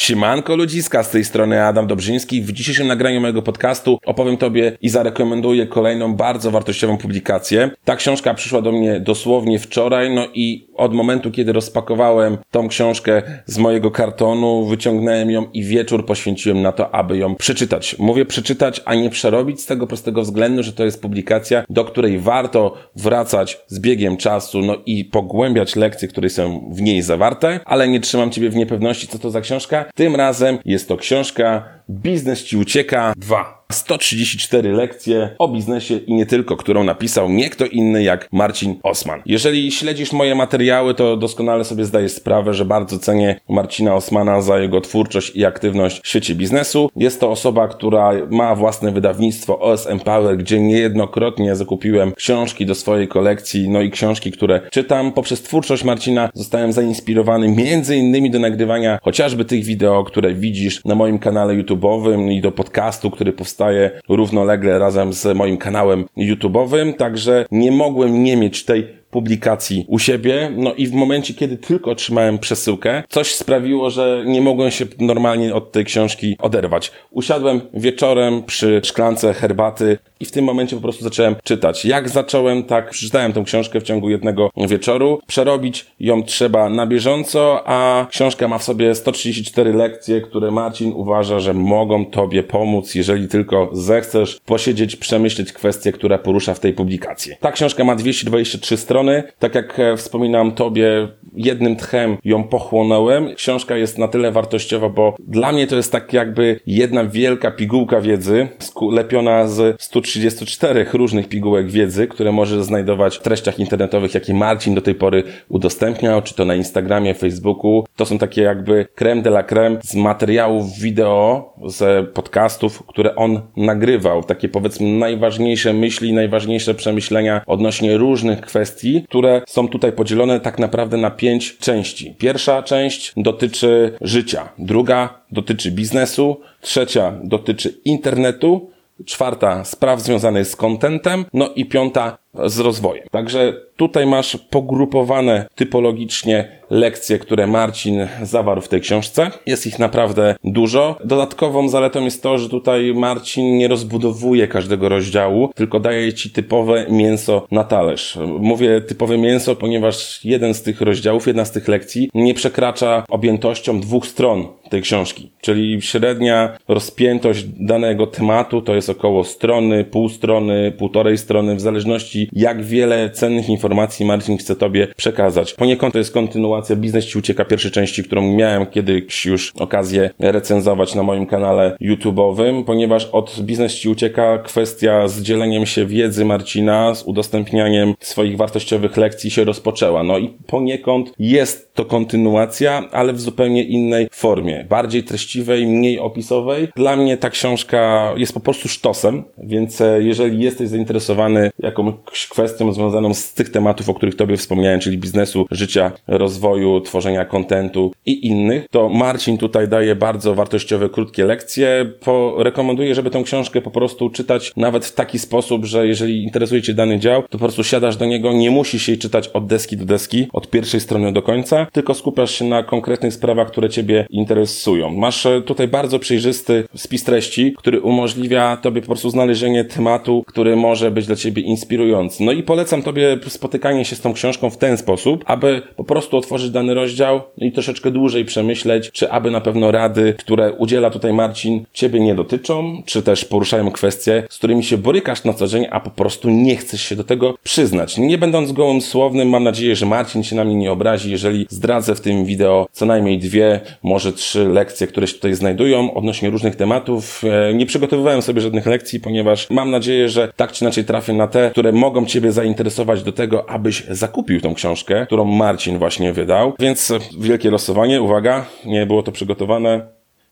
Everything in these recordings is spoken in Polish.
Siemanko ludziska, z tej strony Adam Dobrzyński. W dzisiejszym nagraniu mojego podcastu opowiem Tobie i zarekomenduję kolejną bardzo wartościową publikację. Ta książka przyszła do mnie dosłownie wczoraj, no i od momentu, kiedy rozpakowałem tą książkę z mojego kartonu, wyciągnąłem ją i wieczór poświęciłem na to, aby ją przeczytać. Mówię przeczytać, a nie przerobić z tego prostego względu, że to jest publikacja, do której warto wracać z biegiem czasu, no i pogłębiać lekcje, które są w niej zawarte, ale nie trzymam Ciebie w niepewności, co to za książka. Tym razem jest to książka Biznes Ci Ucieka 2. 134 lekcje o biznesie i nie tylko, którą napisał nie kto inny jak Marcin Osman. Jeżeli śledzisz moje materiały, to doskonale sobie zdajesz sprawę, że bardzo cenię Marcina Osmana za jego twórczość i aktywność w świecie biznesu. Jest to osoba, która ma własne wydawnictwo OSM Power, gdzie niejednokrotnie zakupiłem książki do swojej kolekcji, no i książki, które czytam. Poprzez twórczość Marcina zostałem zainspirowany między innymi do nagrywania chociażby tych wideo, które widzisz na moim kanale YouTube'owym i do podcastu, który powstaje równolegle razem z moim kanałem YouTube'owym, także nie mogłem nie mieć tej publikacji u siebie. No i w momencie, kiedy tylko otrzymałem przesyłkę, coś sprawiło, że nie mogłem się normalnie od tej książki oderwać. Usiadłem wieczorem przy szklance herbaty i w tym momencie po prostu zacząłem czytać. Jak zacząłem, tak przeczytałem tę książkę w ciągu jednego wieczoru. Przerobić ją trzeba na bieżąco, a książka ma w sobie 134 lekcje, które Marcin uważa, że mogą Tobie pomóc, jeżeli tylko zechcesz posiedzieć, przemyśleć kwestie, które porusza w tej publikacji. Ta książka ma 223 strony, strony, tak jak e, wspominam tobie, jednym tchem ją pochłonąłem. Książka jest na tyle wartościowa, bo dla mnie to jest tak jakby jedna wielka pigułka wiedzy, lepiona z 134 różnych pigułek wiedzy, które możesz znajdować w treściach internetowych, jakie Marcin do tej pory udostępniał, czy to na Instagramie, Facebooku. To są takie jakby creme de la creme z materiałów wideo, z podcastów, które on nagrywał. Takie powiedzmy najważniejsze myśli, najważniejsze przemyślenia odnośnie różnych kwestii, które są tutaj podzielone tak naprawdę na pięć części. Pierwsza część dotyczy życia, druga dotyczy biznesu, trzecia dotyczy internetu, czwarta spraw związanych z kontentem, no i piąta z rozwojem. Także tutaj masz pogrupowane typologicznie lekcje, które Marcin zawarł w tej książce. Jest ich naprawdę dużo. Dodatkową zaletą jest to, że tutaj Marcin nie rozbudowuje każdego rozdziału, tylko daje ci typowe mięso na talerz. Mówię typowe mięso, ponieważ jeden z tych rozdziałów, jedna z tych lekcji nie przekracza objętością dwóch stron tej książki. Czyli średnia rozpiętość danego tematu to jest około strony, pół strony, półtorej strony, w zależności jak wiele cennych informacji Marcin chce Tobie przekazać. Poniekąd to jest kontynuacja Biznes Ci Ucieka pierwszej części, którą miałem kiedyś już okazję recenzować na moim kanale YouTube'owym, ponieważ od Biznes Ci Ucieka kwestia z dzieleniem się wiedzy Marcina, z udostępnianiem swoich wartościowych lekcji się rozpoczęła. No i poniekąd jest to kontynuacja, ale w zupełnie innej formie. Bardziej treściwej, mniej opisowej. Dla mnie ta książka jest po prostu sztosem, więc e, jeżeli jesteś zainteresowany jakąś kwestią związaną z tych tematów, o których Tobie wspomniałem, czyli biznesu, życia, rozwoju, tworzenia kontentu i innych, to Marcin tutaj daje bardzo wartościowe, krótkie lekcje. Po, rekomenduję, żeby tę książkę po prostu czytać nawet w taki sposób, że jeżeli interesuje Cię dany dział, to po prostu siadasz do niego, nie musisz jej czytać od deski do deski, od pierwszej strony do końca, tylko skupiasz się na konkretnych sprawach, które Ciebie interesują. Masz e, tutaj bardzo przejrzysty spis treści, który umożliwia Tobie po prostu znalezienie tematu, który może być dla Ciebie inspirujący. No i polecam Tobie spotykanie się z tą książką w ten sposób, aby po prostu otworzyć dany rozdział i troszeczkę dłużej przemyśleć, czy aby na pewno rady, które udziela tutaj Marcin, ciebie nie dotyczą, czy też poruszają kwestie, z którymi się borykasz na co dzień, a po prostu nie chcesz się do tego przyznać. Nie będąc gołym słownym, mam nadzieję, że Marcin się na mnie nie obrazi, jeżeli zdradzę w tym wideo co najmniej dwie, może trzy lekcje, które się tutaj znajdują odnośnie różnych tematów. E, nie przygotowywałem sobie żadnych lekcji, ponieważ mam nadzieję, że tak czy inaczej trafię na te, które mogą Ciebie zainteresować do tego, abyś zakupił tą książkę, którą Marcin właśnie wydał dał. Więc wielkie losowanie, uwaga, nie było to przygotowane.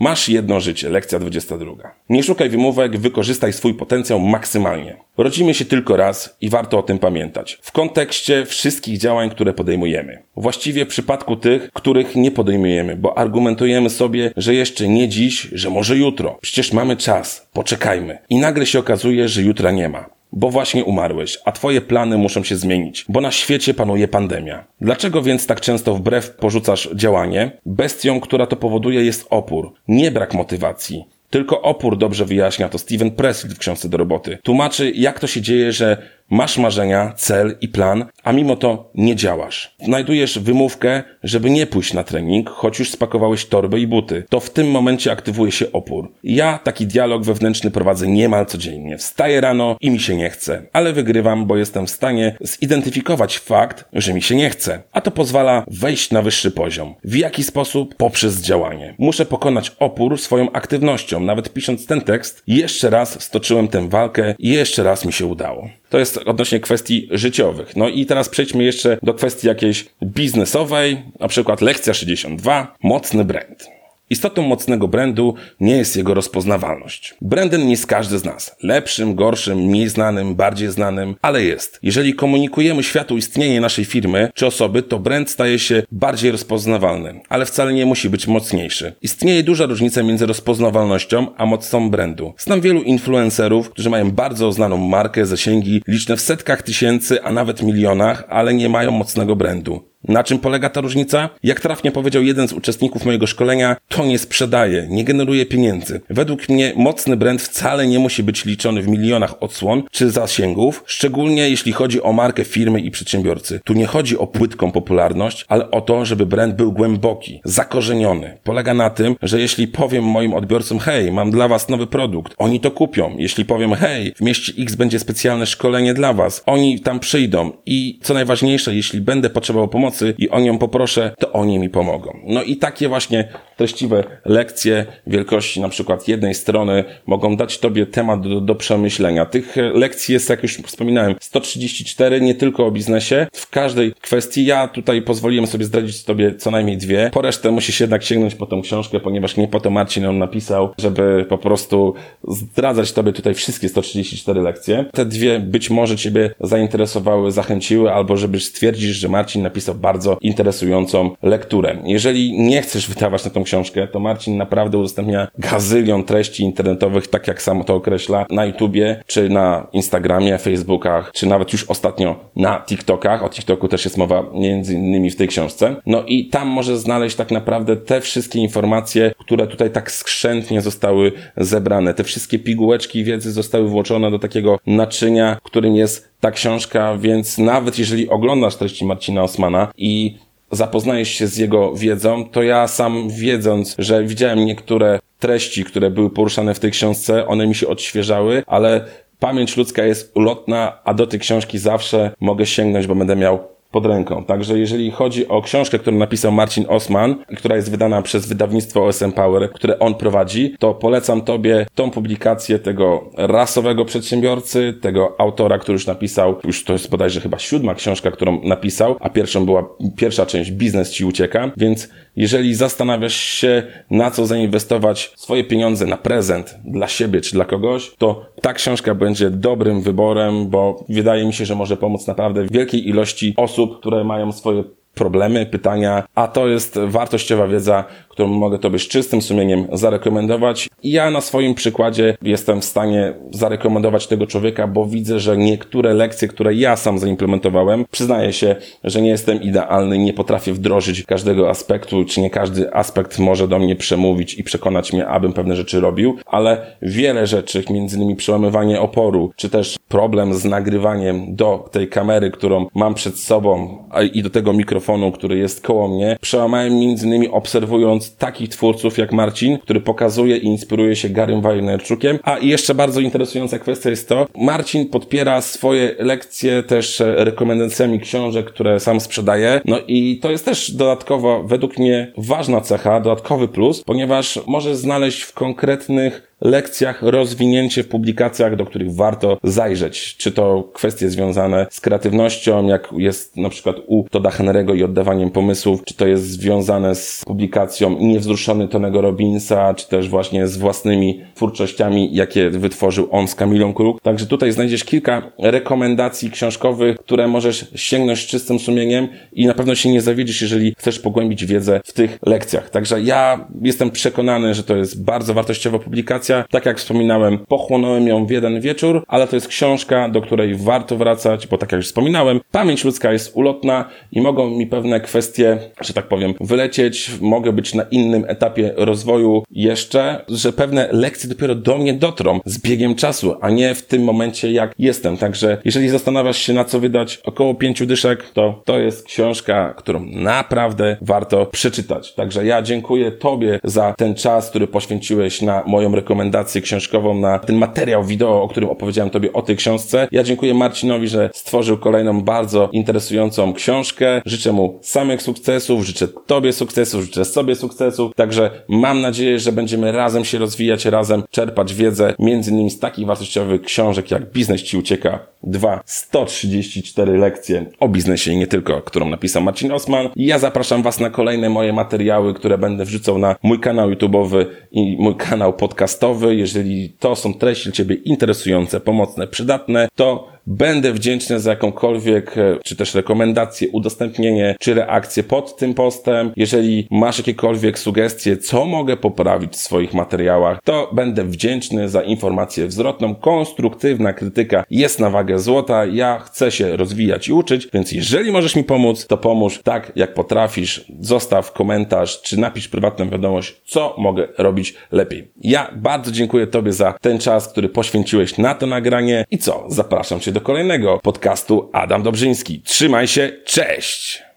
Masz jedno życie, lekcja 22. Nie szukaj wymówek, wykorzystaj swój potencjał maksymalnie. Rodzimy się tylko raz i warto o tym pamiętać. W kontekście wszystkich działań, które podejmujemy. Właściwie w przypadku tych, których nie podejmujemy, bo argumentujemy sobie, że jeszcze nie dziś, że może jutro. Przecież mamy czas, poczekajmy. I nagle się okazuje, że jutra nie ma. Bo właśnie umarłeś, a twoje plany muszą się zmienić, bo na świecie panuje pandemia. Dlaczego więc tak często wbrew porzucasz działanie? Bestią, która to powoduje jest opór, nie brak motywacji. Tylko opór dobrze wyjaśnia to Steven Pressfield w książce do roboty. Tłumaczy, jak to się dzieje, że Masz marzenia, cel i plan, a mimo to nie działasz. Znajdujesz wymówkę, żeby nie pójść na trening, choć już spakowałeś torby i buty. To w tym momencie aktywuje się opór. Ja taki dialog wewnętrzny prowadzę niemal codziennie. Wstaję rano i mi się nie chce, ale wygrywam, bo jestem w stanie zidentyfikować fakt, że mi się nie chce. A to pozwala wejść na wyższy poziom. W jaki sposób? Poprzez działanie. Muszę pokonać opór swoją aktywnością. Nawet pisząc ten tekst, jeszcze raz stoczyłem tę walkę i jeszcze raz mi się udało. To jest odnośnie kwestii życiowych. No i teraz przejdźmy jeszcze do kwestii jakiejś biznesowej, na przykład lekcja 62, mocny brand. Istotą mocnego brandu nie jest jego rozpoznawalność. Brandem jest każdy z nas. Lepszym, gorszym, mniej znanym, bardziej znanym, ale jest. Jeżeli komunikujemy światu istnienie naszej firmy czy osoby, to brand staje się bardziej rozpoznawalny, ale wcale nie musi być mocniejszy. Istnieje duża różnica między rozpoznawalnością a mocą brandu. Znam wielu influencerów, którzy mają bardzo znaną markę, zasięgi liczne w setkach tysięcy, a nawet milionach, ale nie mają mocnego brandu. Na czym polega ta różnica? Jak trafnie powiedział jeden z uczestników mojego szkolenia, to nie sprzedaje, nie generuje pieniędzy. Według mnie mocny brand wcale nie musi być liczony w milionach odsłon czy zasięgów, szczególnie jeśli chodzi o markę firmy i przedsiębiorcy. Tu nie chodzi o płytką popularność, ale o to, żeby brand był głęboki, zakorzeniony. Polega na tym, że jeśli powiem moim odbiorcom, hej, mam dla was nowy produkt, oni to kupią. Jeśli powiem, hej, w mieście X będzie specjalne szkolenie dla was, oni tam przyjdą i co najważniejsze, jeśli będę potrzebował pomocy, pomocy i o nią poproszę, to oni mi pomogą. No i takie właśnie treściwe lekcje wielkości na przykład jednej strony mogą dać Tobie temat do, do przemyślenia. Tych lekcji jest, jak już wspominałem, 134, nie tylko o biznesie. W każdej kwestii ja tutaj pozwoliłem sobie zdradzić Tobie co najmniej dwie. Po resztę musisz jednak sięgnąć po tą książkę, ponieważ nie po to Marcin ją napisał, żeby po prostu zdradzać Tobie tutaj wszystkie 134 lekcje. Te dwie być może Ciebie zainteresowały, zachęciły, albo żebyś stwierdzić, że Marcin napisał bardzo interesującą lekturę. Jeżeli nie chcesz wydawać na tą książkę, to Marcin naprawdę udostępnia gazylion treści internetowych, tak jak sam to określa, na YouTubie, czy na Instagramie, Facebookach, czy nawet już ostatnio na TikTokach. O TikToku też jest mowa między innymi w tej książce. No i tam może znaleźć tak naprawdę te wszystkie informacje, które tutaj tak skrzętnie zostały zebrane. Te wszystkie pigułeczki wiedzy zostały włożone do takiego naczynia, którym jest ta książka, więc nawet jeżeli oglądasz treści Marcina Osmana i zapoznajesz się z jego wiedzą, to ja sam wiedząc, że widziałem niektóre treści, które były poruszane w tej książce, one mi się odświeżały, ale pamięć ludzka jest ulotna, a do tej książki zawsze mogę sięgnąć, bo będę miał pod ręką. Także jeżeli chodzi o książkę, którą napisał Marcin Osman, która jest wydana przez wydawnictwo OSM Power, które on prowadzi, to polecam Tobie tą publikację tego rasowego przedsiębiorcy, tego autora, który już napisał, już to jest bodajże chyba siódma książka, którą napisał, a pierwszą była pierwsza część Biznes Ci ucieka, więc jeżeli zastanawiasz się, na co zainwestować swoje pieniądze na prezent dla siebie czy dla kogoś, to ta książka będzie dobrym wyborem, bo wydaje mi się, że może pomóc naprawdę wielkiej ilości osób, które mają swoje problemy, pytania, a to jest wartościowa wiedza, którą mogę Tobie z czystym sumieniem zarekomendować. I ja na swoim przykładzie jestem w stanie zarekomendować tego człowieka, bo widzę, że niektóre lekcje, które ja sam zaimplementowałem, przyznaję się, że nie jestem idealny, nie potrafię wdrożyć każdego aspektu, czy nie każdy aspekt może do mnie przemówić i przekonać mnie, abym pewne rzeczy robił, ale wiele rzeczy, między innymi przełamywanie oporu, czy też problem z nagrywaniem do tej kamery, którą mam przed sobą i do tego mikrofonu, który jest koło mnie, przełamałem między innymi obserwując takich twórców jak Marcin, który pokazuje i inspiruje się Garym Wajnerczukiem. A jeszcze bardzo interesująca kwestia jest to, Marcin podpiera swoje lekcje też rekomendacjami książek, które sam sprzedaje. No i to jest też dodatkowo, według mnie, ważna cecha, dodatkowy plus, ponieważ może znaleźć w konkretnych lekcjach rozwinięcie w publikacjach, do których warto zajrzeć. Czy to kwestie związane z kreatywnością, jak jest na przykład u Toda Henry'ego i oddawaniem pomysłów, czy to jest związane z publikacją Niewzruszony Tonego Robinsa, czy też właśnie z własnymi twórczościami, jakie wytworzył on z Kamilą Kruk. Także tutaj znajdziesz kilka rekomendacji książkowych, które możesz sięgnąć z czystym sumieniem i na pewno się nie zawiedzisz, jeżeli chcesz pogłębić wiedzę w tych lekcjach. Także ja jestem przekonany, że to jest bardzo wartościowa publikacja, Tak jak wspominałem, pochłonąłem ją w jeden wieczór, ale to jest książka, do której warto wracać, bo tak jak już wspominałem, pamięć ludzka jest ulotna i mogą mi pewne kwestie, że tak powiem, wylecieć, mogę być na innym etapie rozwoju jeszcze, że pewne lekcje dopiero do mnie dotrą z biegiem czasu, a nie w tym momencie, jak jestem. Także jeżeli zastanawiasz się, na co wydać około pięciu dyszek, to to jest książka, którą naprawdę warto przeczytać. Także ja dziękuję Tobie za ten czas, który poświęciłeś na moją rekomendację książkową, na ten materiał wideo, o którym opowiedziałem Tobie o tej książce. Ja dziękuję Marcinowi, że stworzył kolejną bardzo interesującą książkę. Życzę mu samych sukcesów, życzę Tobie sukcesów, życzę sobie sukcesów. Także mam nadzieję, że będziemy razem się rozwijać, razem czerpać wiedzę, między innymi z takich wartościowych książek jak Biznes Ci Ucieka 2, 134 lekcje o biznesie i nie tylko, którą napisał Marcin Osman. Ja zapraszam Was na kolejne moje materiały, które będę wrzucał na mój kanał YouTube'owy i mój kanał podcastowy. Jeżeli to są treści dla Ciebie interesujące, pomocne, przydatne, to Będę wdzięczny za jakąkolwiek, e, czy też rekomendację, udostępnienie, czy reakcję pod tym postem. Jeżeli masz jakiekolwiek sugestie, co mogę poprawić w swoich materiałach, to będę wdzięczny za informację zwrotną. Konstruktywna krytyka jest na wagę złota. Ja chcę się rozwijać i uczyć, więc jeżeli możesz mi pomóc, to pomóż tak, jak potrafisz. Zostaw komentarz, czy napisz prywatną wiadomość, co mogę robić lepiej. Ja bardzo dziękuję Tobie za ten czas, który poświęciłeś na to nagranie i co? Zapraszam Cię do kolejnego podcastu Adam Dobrzyński. Trzymaj się, cześć!